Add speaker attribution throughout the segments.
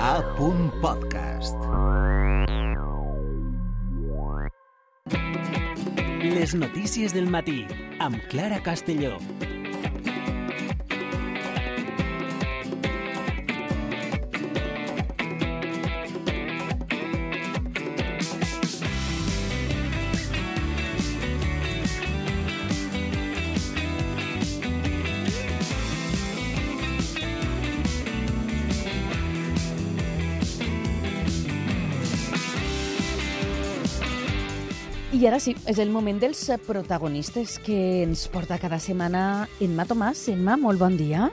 Speaker 1: A. Podcast. Les notícies del matí amb Clara Castelló.
Speaker 2: I ara sí, és el moment dels protagonistes que ens porta cada setmana Emma Tomàs. Emma, molt bon dia.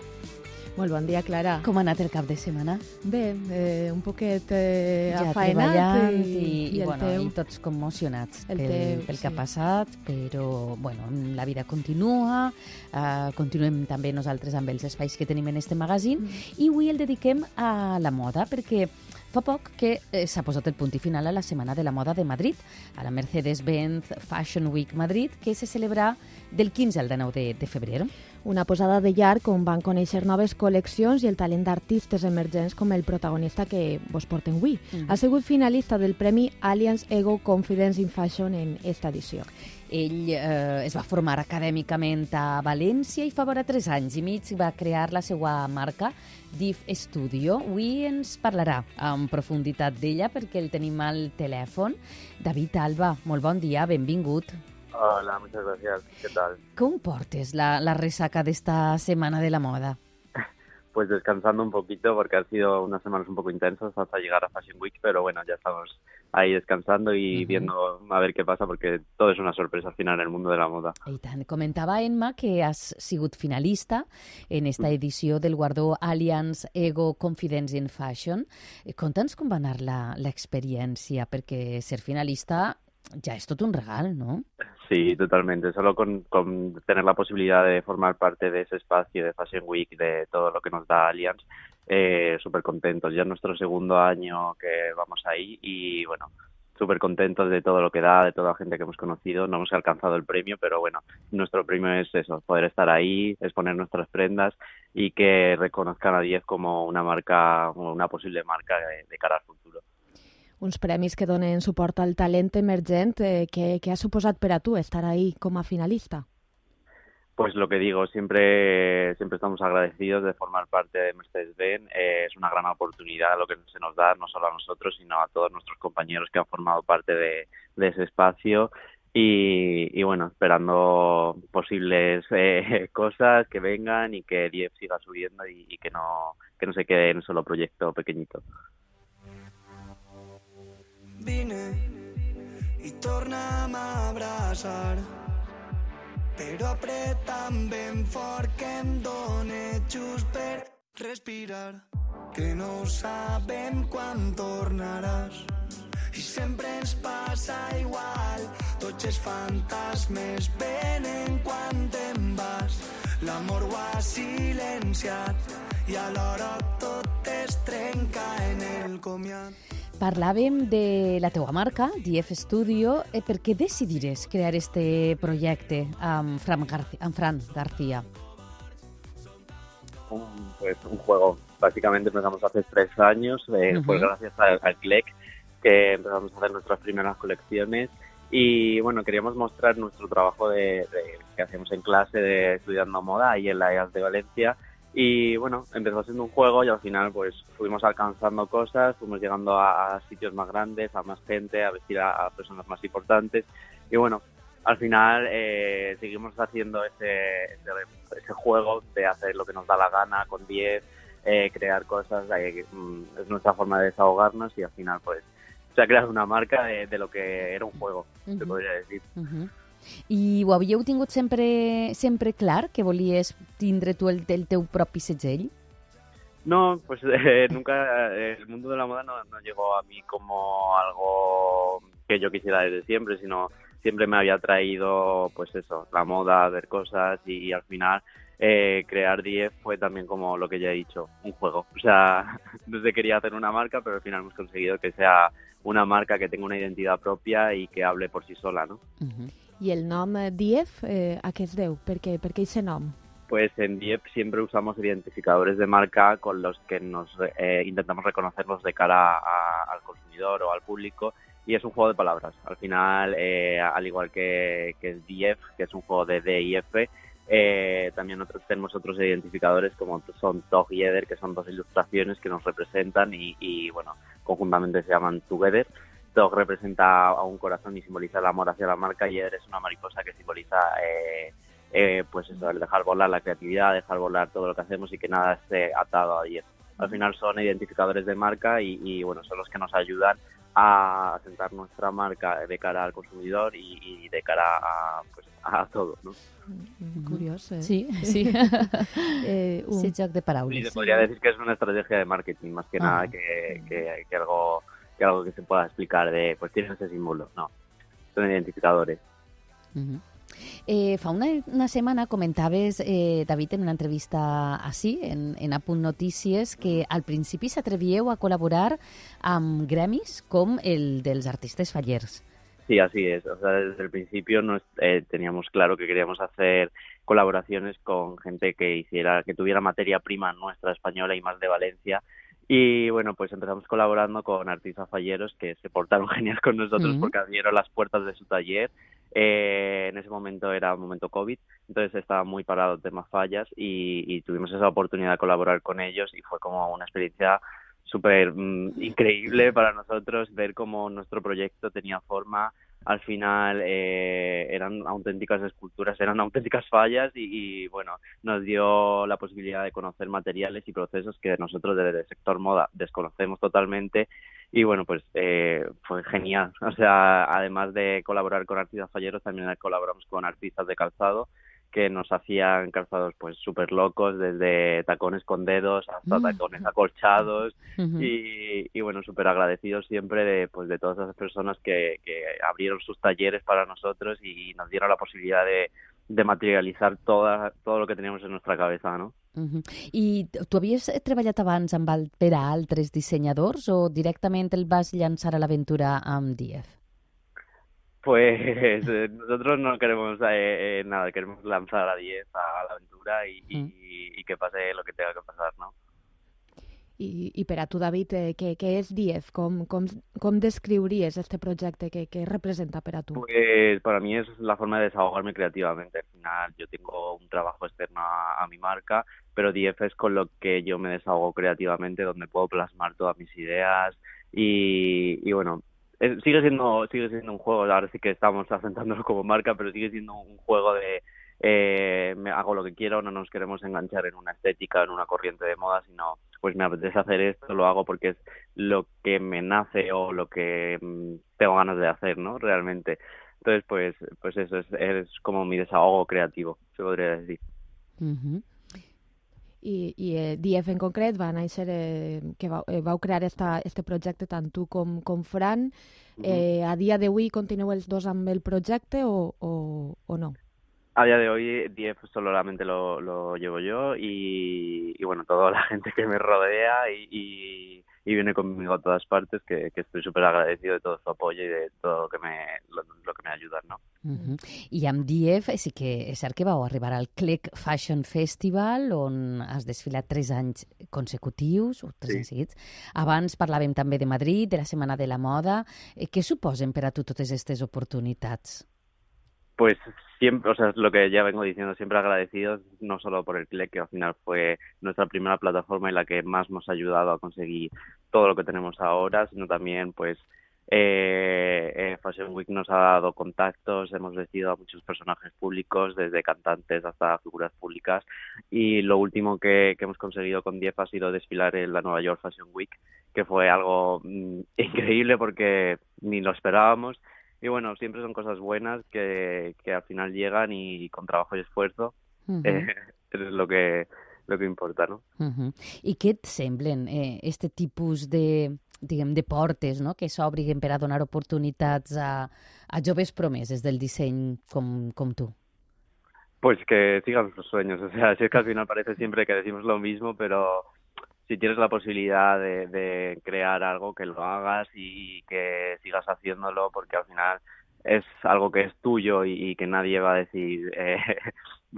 Speaker 3: Molt bon dia, Clara.
Speaker 2: Com ha anat el cap de setmana?
Speaker 3: Bé, eh, un poquet eh,
Speaker 2: ja
Speaker 3: afaenat i,
Speaker 2: i, i,
Speaker 3: el
Speaker 2: bueno,
Speaker 3: teu.
Speaker 2: i tots commocionats
Speaker 3: El
Speaker 2: pel,
Speaker 3: teu,
Speaker 2: pel que ha passat, però bueno, la vida continua, eh, continuem també nosaltres amb els espais que tenim en este magazín
Speaker 3: Mm.
Speaker 2: i avui el dediquem a la moda perquè fa poc que eh, s'ha posat el punt i final a la Setmana de la Moda de Madrid, a la Mercedes-Benz Fashion Week Madrid, que se celebra del 15 al 19 de, de febrer.
Speaker 3: Una posada de llarg on van conèixer noves col·leccions i el talent d'artistes emergents com el protagonista que vos porten avui.
Speaker 2: Mhm.
Speaker 3: Ha sigut finalista del Premi Allianz Ego Confidence in Fashion en esta edició.
Speaker 2: Ell eh, es va formar acadèmicament a València i fa vora tres anys i mig va crear la seva marca Div Studio. Avui ens parlarà en profunditat d'ella perquè el tenim al telèfon. David Alba, molt bon dia, benvingut.
Speaker 4: Hola, muchas gracias. ¿Qué tal?
Speaker 2: Com portes la, la ressaca d'esta Setmana de la Moda?
Speaker 4: Pues descansando un poquito porque han sido unas semanas un poco intensas hasta llegar a Fashion Week, pero bueno, ya estamos ahí descansando y
Speaker 2: Ujú.
Speaker 4: viendo a ver qué pasa porque todo es una sorpresa al final en el mundo de la moda.
Speaker 2: I tant, comentava Emma que has sigut finalista en esta edició del guardó Allianz Ego Confidence in Fashion. Eh, Conta'ns com va anar la- l'experiència, perquè ser finalista ja és tot un regal, no?
Speaker 4: Sí, totalmente. Solo con, tener la posibilidad de formar parte de ese espacio de Fashion Week, de todo lo que nos da Allianz, eh, súper contentos. Ya es nuestro segundo año que vamos ahí y bueno, súper contentos de todo lo que da, de toda la gente que hemos conocido. No hemos alcanzado el premio, pero bueno, nuestro premio es eso, poder estar ahí, exponer nuestras prendas y que reconozcan a 10 como una marca, una posible marca de cara al futuro.
Speaker 3: Uns premis que donen suport al talent emergent eh, que, ha suposat per a tu estar ahí com finalista.
Speaker 4: Pues lo que digo, siempre, siempre estamos agradecidos de formar parte de Mercedes-Benz. Eh, es una gran oportunidad lo que se nos da, no solo a nosotros, sino a todos nuestros compañeros que han formado parte de, ese espacio. Y, y bueno, esperando posibles eh, cosas que vengan y que 10 siga subiendo y, y que no que no se quede en un solo proyecto pequeñito.
Speaker 5: Vine i torna'm a abraçar. Però apreta'm ben fort que em dóna just per respirar que no sabem quan tornaràs. I sempre ens passa igual tots els fantasmes venen quan te'n vas. L'amor ho ha silenciat i alhora tot es trenca en el comiat
Speaker 2: Parlàvem de la teua marca, DF Studio. Eh, per què decidires crear este projecte amb Fran, Garci amb Fran García?
Speaker 4: un, pues, un juego. Básicamente empezamos hace tres años, eh,
Speaker 2: Ujú.
Speaker 4: pues gracias al, al CLEC que empezamos a hacer nuestras primeras colecciones y bueno, queríamos mostrar nuestro trabajo de, de- que hacemos en clase de estudiando moda ahí en la EAS de Valencia y bueno, empezó siendo un juego y al final pues fuimos alcanzando cosas, fuimos llegando a, a sitios más grandes, a más gente, a vestir a, a personas más importantes y bueno, al final eh, seguimos haciendo ese, ese, ese juego de hacer lo que nos da la gana con 10, eh, crear cosas, eh, mm, es nuestra forma de desahogarnos y al final pues se ha creado una marca de, de lo que era un juego, se
Speaker 2: Ujú.
Speaker 4: podría decir.
Speaker 2: Uh -huh. I ho havíeu tingut sempre, sempre clar, que volies tindre tu el, el teu propi segell?
Speaker 4: No, pues eh, nunca, eh, el mundo de la moda no, no llegó a mí como algo que yo quisiera desde siempre, sino siempre me había traído, pues eso, la moda, ver cosas y, al final eh, crear 10 fue también como lo que ya he dicho, un juego. O sea, desde quería hacer una marca, pero al final hemos conseguido que sea una marca que tenga una identidad propia y que hable por sí sola, ¿no?
Speaker 2: Uh -huh.
Speaker 3: I el nom Dief, eh, a què es deu? Per què, per què aquest nom?
Speaker 4: Pues en Diep siempre usamos identificadores de marca con los que nos eh, intentamos reconocerlos de cara a- al consumidor o al público y es un juego de palabras. Al final, eh, al igual que, que es que es un juego de D y F, eh, también nosotros tenemos otros identificadores como son Tog y Eder, que son dos ilustraciones que nos representan y, y, bueno, conjuntamente se llaman Together. Tog representa a un corazón y simboliza el amor hacia la marca y Eder es una mariposa que simboliza eh, eh, pues eso, el dejar volar la creatividad, dejar volar todo lo que hacemos y que nada esté atado a ello. Al final son identificadores de marca y, y, bueno, son los que nos ayudan a asentar nuestra marca de cara al consumidor y, y de cara a, pues, a todo, ¿no?
Speaker 3: Curioso, eh?
Speaker 2: Sí, sí.
Speaker 3: Eh, un-
Speaker 2: Sí, joc de
Speaker 4: Y
Speaker 2: paraules.
Speaker 4: se podría decir que es una estrategia de marketing más que
Speaker 2: Ah.
Speaker 4: nada que, que, que algo que algo que se pueda explicar de pues tienes ese símbolo, no. Son identificadores.
Speaker 2: Mhm. Eh, fa una, una setmana comentaves, eh, David, en una entrevista així, en, en Apunt Notícies, que al principi s'atrevíeu a col·laborar amb gremis com el dels artistes fallers.
Speaker 4: Sí, así es. O sea, desde el principio nos, eh, teníamos claro que queríamos hacer colaboraciones con gente que hiciera, que tuviera materia prima nuestra española y más de Valencia. Y bueno, pues empezamos colaborando con artistas falleros que se portaron genial con nosotros porque abrieron las puertas de su taller. Eh, en ese momento era un momento COVID, entonces estaba muy parado el tema fallas y, y tuvimos esa oportunidad de colaborar con ellos y fue como una experiencia súper mm, increíble para nosotros ver cómo nuestro proyecto tenía forma. Al final eh, eran auténticas esculturas, eran auténticas fallas y, bueno, nos dio la posibilidad de conocer materiales y procesos que nosotros desde el sector moda desconocemos totalmente y bueno, pues eh, fue genial. O sea, además de colaborar con artistas falleros, también colaboramos con artistas de calzado que nos hacían calzados pues súper locos, desde tacones con dedos hasta
Speaker 2: Mm.
Speaker 4: tacones acolchados y, y, bueno, súper agradecidos siempre de, pues, de todas esas personas que, que abrieron sus talleres para nosotros y nos dieron la posibilidad de, de materializar toda, todo lo que teníamos en nuestra cabeza, ¿no?
Speaker 2: Mhm. I t- tu havies treballat abans amb el, per a altres dissenyadors o directament el vas llançar a l'aventura amb DF?
Speaker 4: Pues eh, nosotros no queremos eh, eh, nada, queremos lanzar a 10 a la aventura y, y,
Speaker 2: Mm.
Speaker 4: y que pase lo que tenga que pasar, ¿no?
Speaker 3: I, I per a tu, David, eh, què, què és DIEF? Com, com, com descriuries este projecte? Què, què representa per a tu?
Speaker 4: Pues para mí es la forma de desahogarme creativamente. Al final yo tengo un trabajo externo a, a mi marca, pero DF es con lo que yo me desahogo creativamente, donde puedo plasmar todas mis ideas y, y bueno, sigue siendo sigue siendo un juego. Ahora sí que estamos asentándolo como marca, pero sigue siendo un juego de eh, me hago lo que quiero, no nos queremos enganchar en una estética, en una corriente de moda, sino pues me apetece hacer esto, lo hago porque es lo que me nace o lo que mm, tengo ganas de hacer, ¿no? Realmente. Entonces, pues, pues eso es, es como mi desahogo creativo, se podría decir.
Speaker 2: Mhm.
Speaker 3: I, i eh, DIEF en concret va néixer, eh, que vau, eh, vau crear esta, este projecte tant tu com, com Fran. Eh, a dia d'avui continueu els dos amb el projecte o, o, o no?
Speaker 4: A día de hoy, 10 solamente lo, lo llevo yo y, y, bueno, toda la gente que me rodea y, y, y viene conmigo a todas partes, que, que estoy súper agradecido de todo su apoyo y de todo lo que me, lo, lo que me ayudan, ¿no?
Speaker 2: Mhm. I amb DIEF sí que és cert que vau arribar al Clec Fashion Festival, on has desfilat tres anys consecutius, o tres
Speaker 4: Sí.
Speaker 2: anys seguits. Abans parlàvem també de Madrid, de la Setmana de la Moda. Eh, què suposen per a tu totes aquestes oportunitats?
Speaker 4: Pues siempre, o sea, es lo que ya vengo diciendo, siempre agradecidos, no solo por el CLEC, que al final fue nuestra primera plataforma y la que más nos ha ayudado a conseguir todo lo que tenemos ahora, sino también, pues, eh, eh, Fashion Week nos ha dado contactos, hemos vestido a muchos personajes públicos, desde cantantes hasta figuras públicas, y lo último que, hemos conseguido con Dief ha sido desfilar en la Nueva York Fashion Week, que fue algo mm, increíble porque ni lo esperábamos y bueno, siempre son cosas buenas que, que al final llegan y con trabajo y esfuerzo eh, es lo que lo que importa, ¿no?
Speaker 2: I què et semblen eh, este tipus de, diguem, de portes no? que s'obriguen per a donar oportunitats a, a joves promeses del disseny com, com tu?
Speaker 4: Pues que sigan sus sueños, o sea, si es que al final parece siempre que decimos lo mismo, pero si tienes la posibilidad de, crear algo, que lo hagas y que sigas haciéndolo, porque al final es algo que es tuyo y, y que nadie va a decir, eh,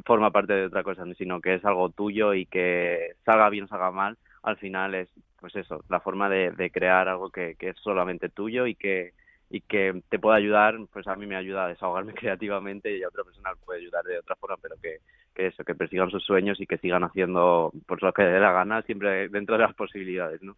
Speaker 4: forma parte de otra cosa, sino que es algo tuyo y que salga bien, salga mal, al final es, pues eso, la forma de, de crear algo que, que es solamente tuyo y que y que te pueda ayudar, pues a mí me ayuda a desahogarme creativamente y a otra persona puede ayudar de otra forma, pero que, que eso, que persigan sus sueños y que sigan haciendo por lo que dé la gana, siempre dentro de las posibilidades, ¿no?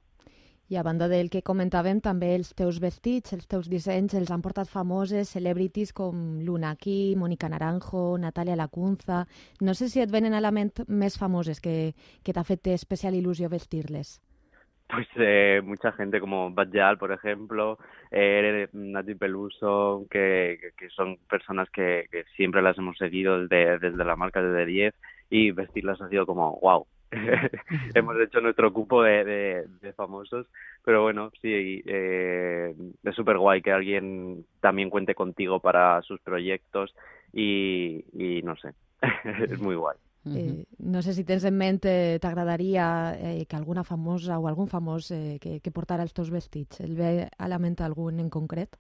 Speaker 3: I a del que comentàvem, també els teus vestits, els teus dissenys, els han portat famoses celebrities com Lunaki, Mónica Naranjo, Natalia Lacunza... No sé si et venen a la ment més famoses que, que t'ha fet especial il·lusió vestir-les.
Speaker 4: Pues eh, mucha gente como Bajal, por ejemplo, eh, Nati Peluso, que, que, son personas que, siempre las hemos seguido desde, desde la marca, desde 10, y vestirlas ha sido como, wow, hemos hecho nuestro cupo de, de, famosos, pero bueno, sí, eh, es súper guay que alguien también cuente contigo para sus proyectos y no sé, es muy guay.
Speaker 3: Eh, no sé si tens en ment, eh, t'agradaria eh, que alguna famosa o algun famós eh, que, que portara els teus vestits. El ve a la ment algun en concret?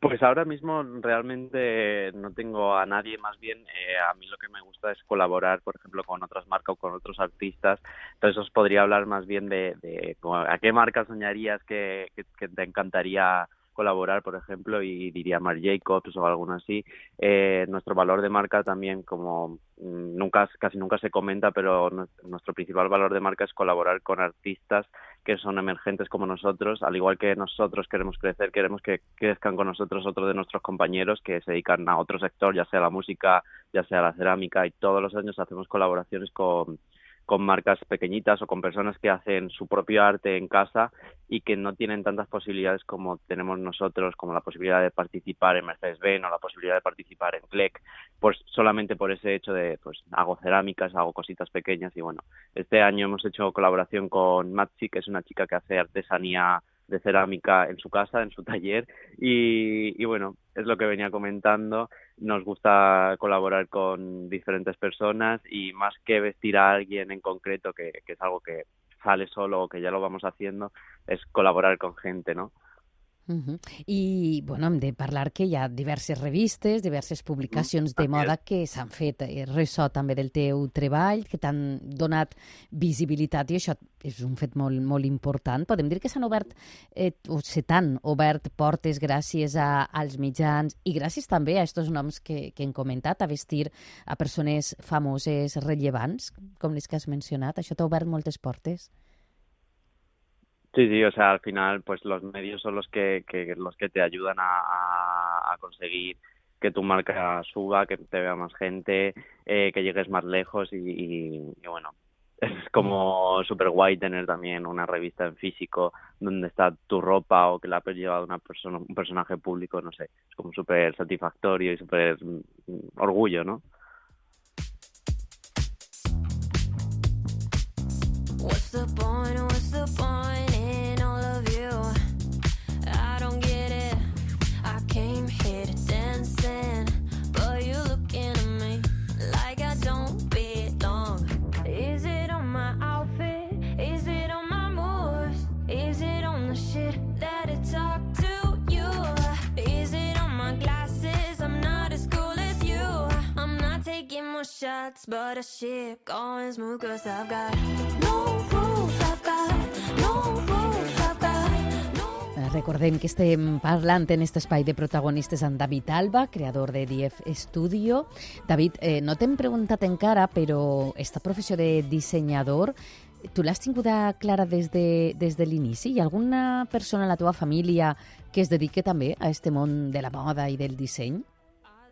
Speaker 4: Pues ahora mismo realmente no tengo a nadie, más bien eh, a mí lo que me gusta es colaborar, por ejemplo, con otras marcas o con otros artistas. Entonces os podría hablar más bien de, de a qué marca soñarías que, que, que te encantaría colaborar, por ejemplo, y diría Marc Jacobs o alguno así. Eh, nuestro valor de marca también, como mm, nunca casi nunca se comenta, pero nuestro principal valor de marca es colaborar con artistas que son emergentes como nosotros, al igual que nosotros queremos crecer, queremos que crezcan con nosotros otros de nuestros compañeros que se dedican a otro sector, ya sea la música, ya sea la cerámica, y todos los años hacemos colaboraciones con con marcas pequeñitas o con personas que hacen su propio arte en casa y que no tienen tantas posibilidades como tenemos nosotros, como la posibilidad de participar en Mercedes-Benz o la posibilidad de participar en CLEC, pues solamente por ese hecho de, pues hago cerámicas, hago cositas pequeñas y bueno, este año hemos hecho colaboración con Matsi, que es una chica que hace artesanía de cerámica en su casa, en su taller y, y bueno, es lo que venía comentando, nos gusta colaborar con diferentes personas y más que vestir a alguien en concreto, que, que es algo que sale solo o que ya lo vamos haciendo, es colaborar con gente, ¿no?
Speaker 2: Uh -huh. I, bueno, hem de parlar que hi ha diverses revistes, diverses publicacions de moda que s'han fet eh, ressò també del teu treball, que t'han donat visibilitat, i això és un fet molt, molt important. Podem dir que s'han obert, eh, o se t'han obert portes gràcies a, als mitjans i gràcies també a aquests noms que, que hem comentat, a vestir a persones famoses, rellevants, com les que has mencionat. Això t'ha obert moltes portes.
Speaker 4: Sí, sí, o sea, al final, pues los medios son los que, que los que te ayudan a, a conseguir que tu marca suba, que te vea más gente, eh, que llegues más lejos y, y, y bueno, es como súper guay tener también una revista en físico donde está tu ropa o que la has llevado una persona, un personaje público, no sé, es como súper satisfactorio y súper orgullo, ¿no?
Speaker 6: What's the point? What's the point you? I don't get it. I came here to dance in, but you're looking at me like I don't belong. Is it on my outfit? Is it on my moves? Is it on the shit that I talk to you? Is it on my glasses? I'm not as cool as you. I'm not taking more shots, but I shit going smooth cause I've got no rules. I've got no rules.
Speaker 2: Recordem que estem parlant en aquest espai de protagonistes amb David Alba, creador de DF Studio. David, eh, no t'hem preguntat encara, però esta professió de dissenyador tu l'has tinguda clara des de, des de l'inici? Hi ha alguna persona en la teva família que es dedique també a este món de la moda i del disseny?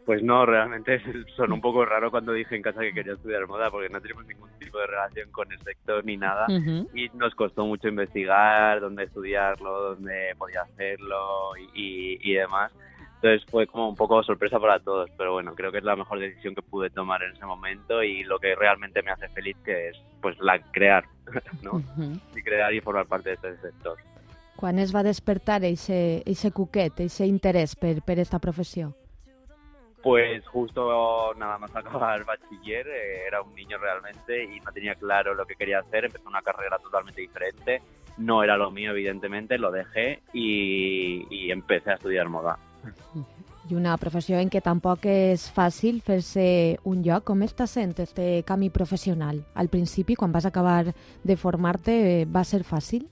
Speaker 4: Pues no, realmente sonó un poco raro cuando dije en casa que quería estudiar moda porque no tenemos ningún tipo de relación con el sector ni nada
Speaker 2: Uh -huh.
Speaker 4: y nos costó mucho investigar dónde estudiarlo, dónde podía hacerlo y, y, y demás. Entonces fue como un poco sorpresa para todos, pero bueno, creo que es la mejor decisión que pude tomar en ese momento y lo que realmente me hace feliz que es pues la crear, ¿no?
Speaker 2: Uh -huh.
Speaker 4: Y crear y formar parte de este sector.
Speaker 3: Quan es va despertar eixe, eixe cuquet, eixe interès per, per esta professió?
Speaker 4: Pues justo nada más acabar el bachiller, eh, era un niño realmente y no tenía claro lo que quería hacer, empecé una carrera totalmente diferente, no era lo mío evidentemente, lo dejé y, y empecé a estudiar moda.
Speaker 3: i una professió en què tampoc és fàcil fer-se un lloc. Com està sent este camí professional? Al principi, quan vas acabar de formar-te, eh, va ser fàcil?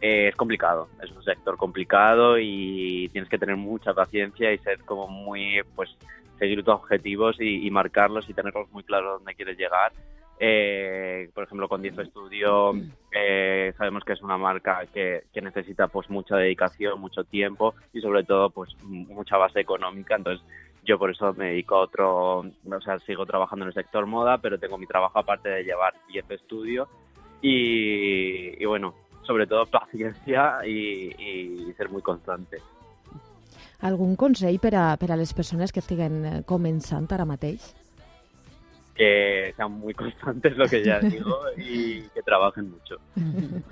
Speaker 4: Eh, es complicado, es un sector complicado y tienes que tener mucha paciencia y ser como muy, pues, seguir tus objetivos y, marcarlos y tenerlos muy claros dónde quieres llegar. Eh, por ejemplo, con 10 Studio eh, sabemos que es una marca que, que necesita pues mucha dedicación, mucho tiempo y sobre todo pues mucha base económica. Entonces yo por eso me dedico a otro, o sea, sigo trabajando en el sector moda, pero tengo mi trabajo aparte de llevar 10 Studio y, bueno, sobre todo paciencia y ser muy constante.
Speaker 3: Algun consell per a, per a les persones que estiguen eh, començant ara mateix?
Speaker 4: Que sean muy constantes, lo que ya digo, y que trabajen mucho.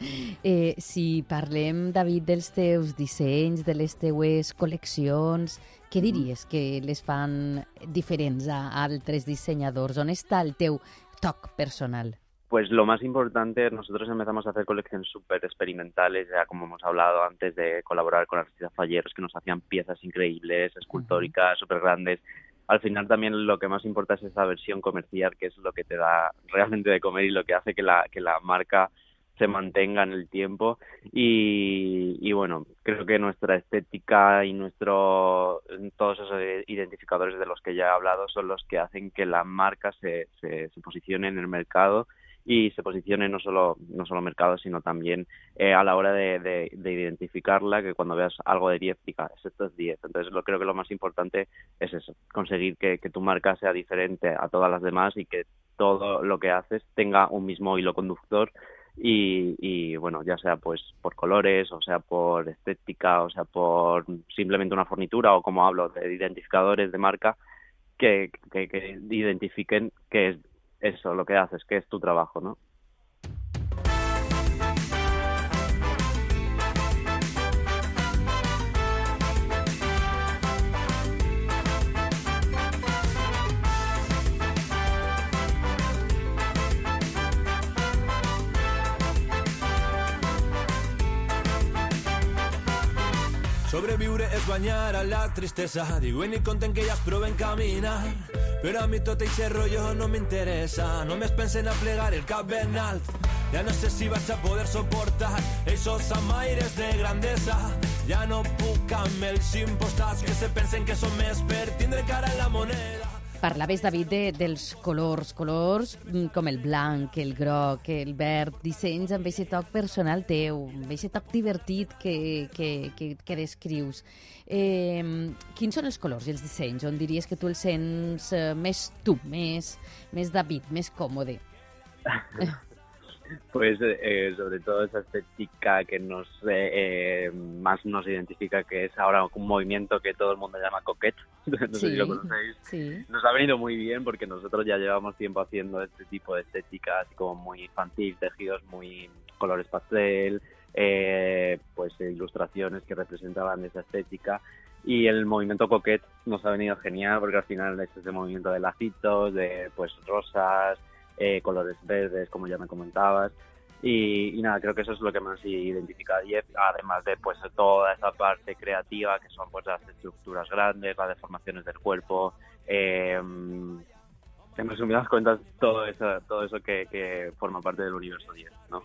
Speaker 2: Eh, si parlem, David, dels teus dissenys, de les teues col·leccions, què diries que les fan diferents a altres dissenyadors? On està el teu toc personal?
Speaker 4: Pues lo más importante, nosotros empezamos a hacer colecciones súper experimentales, ya como hemos hablado antes de colaborar con artistas falleros que nos hacían piezas increíbles, escultóricas, súper grandes. Al final también lo que más importa es esa versión comercial, que es lo que te da realmente de comer y lo que hace que la, que la marca se mantenga en el tiempo. Y, y bueno, creo que nuestra estética y nuestro todos esos identificadores de los que ya he hablado son los que hacen que la marca se, se, se posicione en el mercado y se posicione no solo no solo mercado sino también eh, a la hora de, de, de identificarla que cuando veas algo de 10 digas esto es 10 entonces lo creo que lo más importante es eso conseguir que, que tu marca sea diferente a todas las demás y que todo lo que haces tenga un mismo hilo conductor y, y, bueno, ya sea pues por colores, o sea por estética, o sea por simplemente una fornitura o como hablo de identificadores de marca que, que, que identifiquen que es eso lo que haces, que es tu trabajo, ¿no?
Speaker 7: Sobreviure és guanyar a la tristesa Diuen i conten que ja es proven caminar Però a mi tot eixe rotllo no m'interessa Només pensen a plegar el cap ben alt Ja no sé si vaig a poder soportar Eixos amaires de grandesa Ja no puc amb els impostats Que se pensen que són més per tindre cara en la moneda.
Speaker 2: Parlaves, David, de, dels colors, colors mm, com el blanc, el groc, el verd, dissenys amb aquest toc personal teu, amb aquest toc divertit que, que, que, que descrius. Eh, quins són els colors i els dissenys on diries que tu els sents eh, més tu, més, més David, més còmode?
Speaker 4: Pues eh, sobre todo esa estética que nos eh, más nos identifica, que es ahora un movimiento que todo el mundo llama coquette, no sé si lo conocéis.
Speaker 2: sí.
Speaker 4: Nos ha venido muy bien porque nosotros ya llevamos tiempo haciendo este tipo de estética, así como muy infantil, tejidos muy colores pastel, eh, pues ilustraciones que representaban esa estética. Y el movimiento coquette nos ha venido genial porque al final es ese movimiento de lacitos, de pues rosas, eh, colores verdes, como ya me comentabas. Y, y nada, creo que eso es lo que más identifica a Jeff, además de pues toda esa parte creativa que son pues las estructuras grandes, las deformaciones del cuerpo, eh, en resumidas cuentas todo eso, todo eso que, que forma parte del universo 10, ¿no?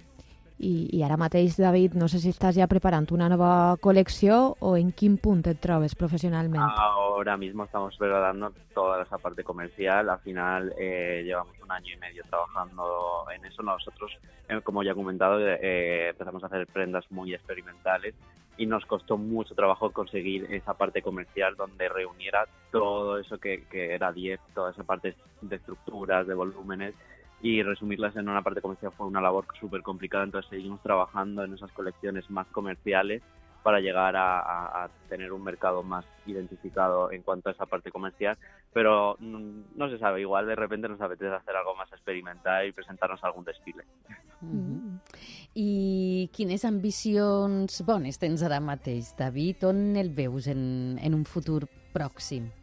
Speaker 3: I, I ara mateix, David, no sé si estàs ja preparant una nova col·lecció o en quin punt et trobes professionalment.
Speaker 4: Ahora mismo estamos preparando toda esa parte comercial. Al final eh, llevamos un año y medio trabajando en eso. Nosotros, eh, como ya he comentado, eh, empezamos a hacer prendas muy experimentales y nos costó mucho trabajo conseguir esa parte comercial donde reuniera todo eso que, que era 10, toda esa parte de estructuras, de volúmenes y resumirlas en una parte comercial fue una labor súper complicada, entonces seguimos trabajando en esas colecciones más comerciales para llegar a, tener un mercado más identificado en cuanto a esa parte comercial, pero no, no se sabe, igual de repente nos apetece hacer algo más experimental y presentarnos algun desfile.
Speaker 2: Mm -hmm. I quines ambicions bones tens ara mateix, David? On el veus en, en un futur pròxim?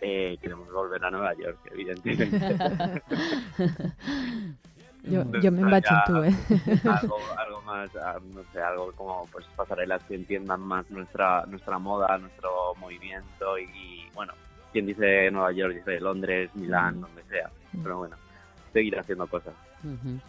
Speaker 4: Eh, queremos volver a Nueva York, evidentemente. Pues
Speaker 3: jo me'n vaig amb tu, eh?
Speaker 4: algo, algo más, ah, no sé, algo como pues pasarelas que entiendan más nuestra nuestra moda, nuestro movimiento y, y, bueno, quien dice Nueva York dice Londres, Milán, donde sea, pero bueno, seguir haciendo cosas.
Speaker 2: Mhm.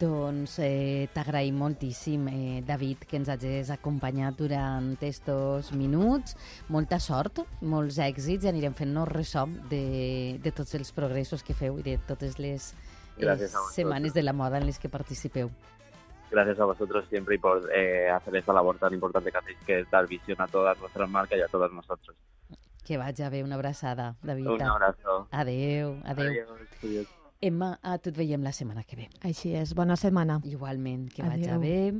Speaker 2: Doncs eh, t'agraïm moltíssim, eh, David, que ens hagis acompanyat durant estos minuts. Molta sort, molts èxits i anirem fent-nos ressò de, de tots els progressos que feu i de totes les eh,
Speaker 4: Gràcies vosaltres.
Speaker 2: setmanes de la moda en les que participeu.
Speaker 4: Gracias a vosotros siempre y por eh, hacer esta labor tan importante que hacéis, que es dar visión a todas nuestras marcas y a todos nosotros.
Speaker 2: Que vagi bé, una abraçada, David.
Speaker 4: Un abrazo.
Speaker 2: Adeu, adeu.
Speaker 4: Adiós. Adiós.
Speaker 2: Emma, et veiem la setmana que ve.
Speaker 3: Així és, bona setmana.
Speaker 2: Igualment, que vagi
Speaker 3: Adeu.
Speaker 2: bé.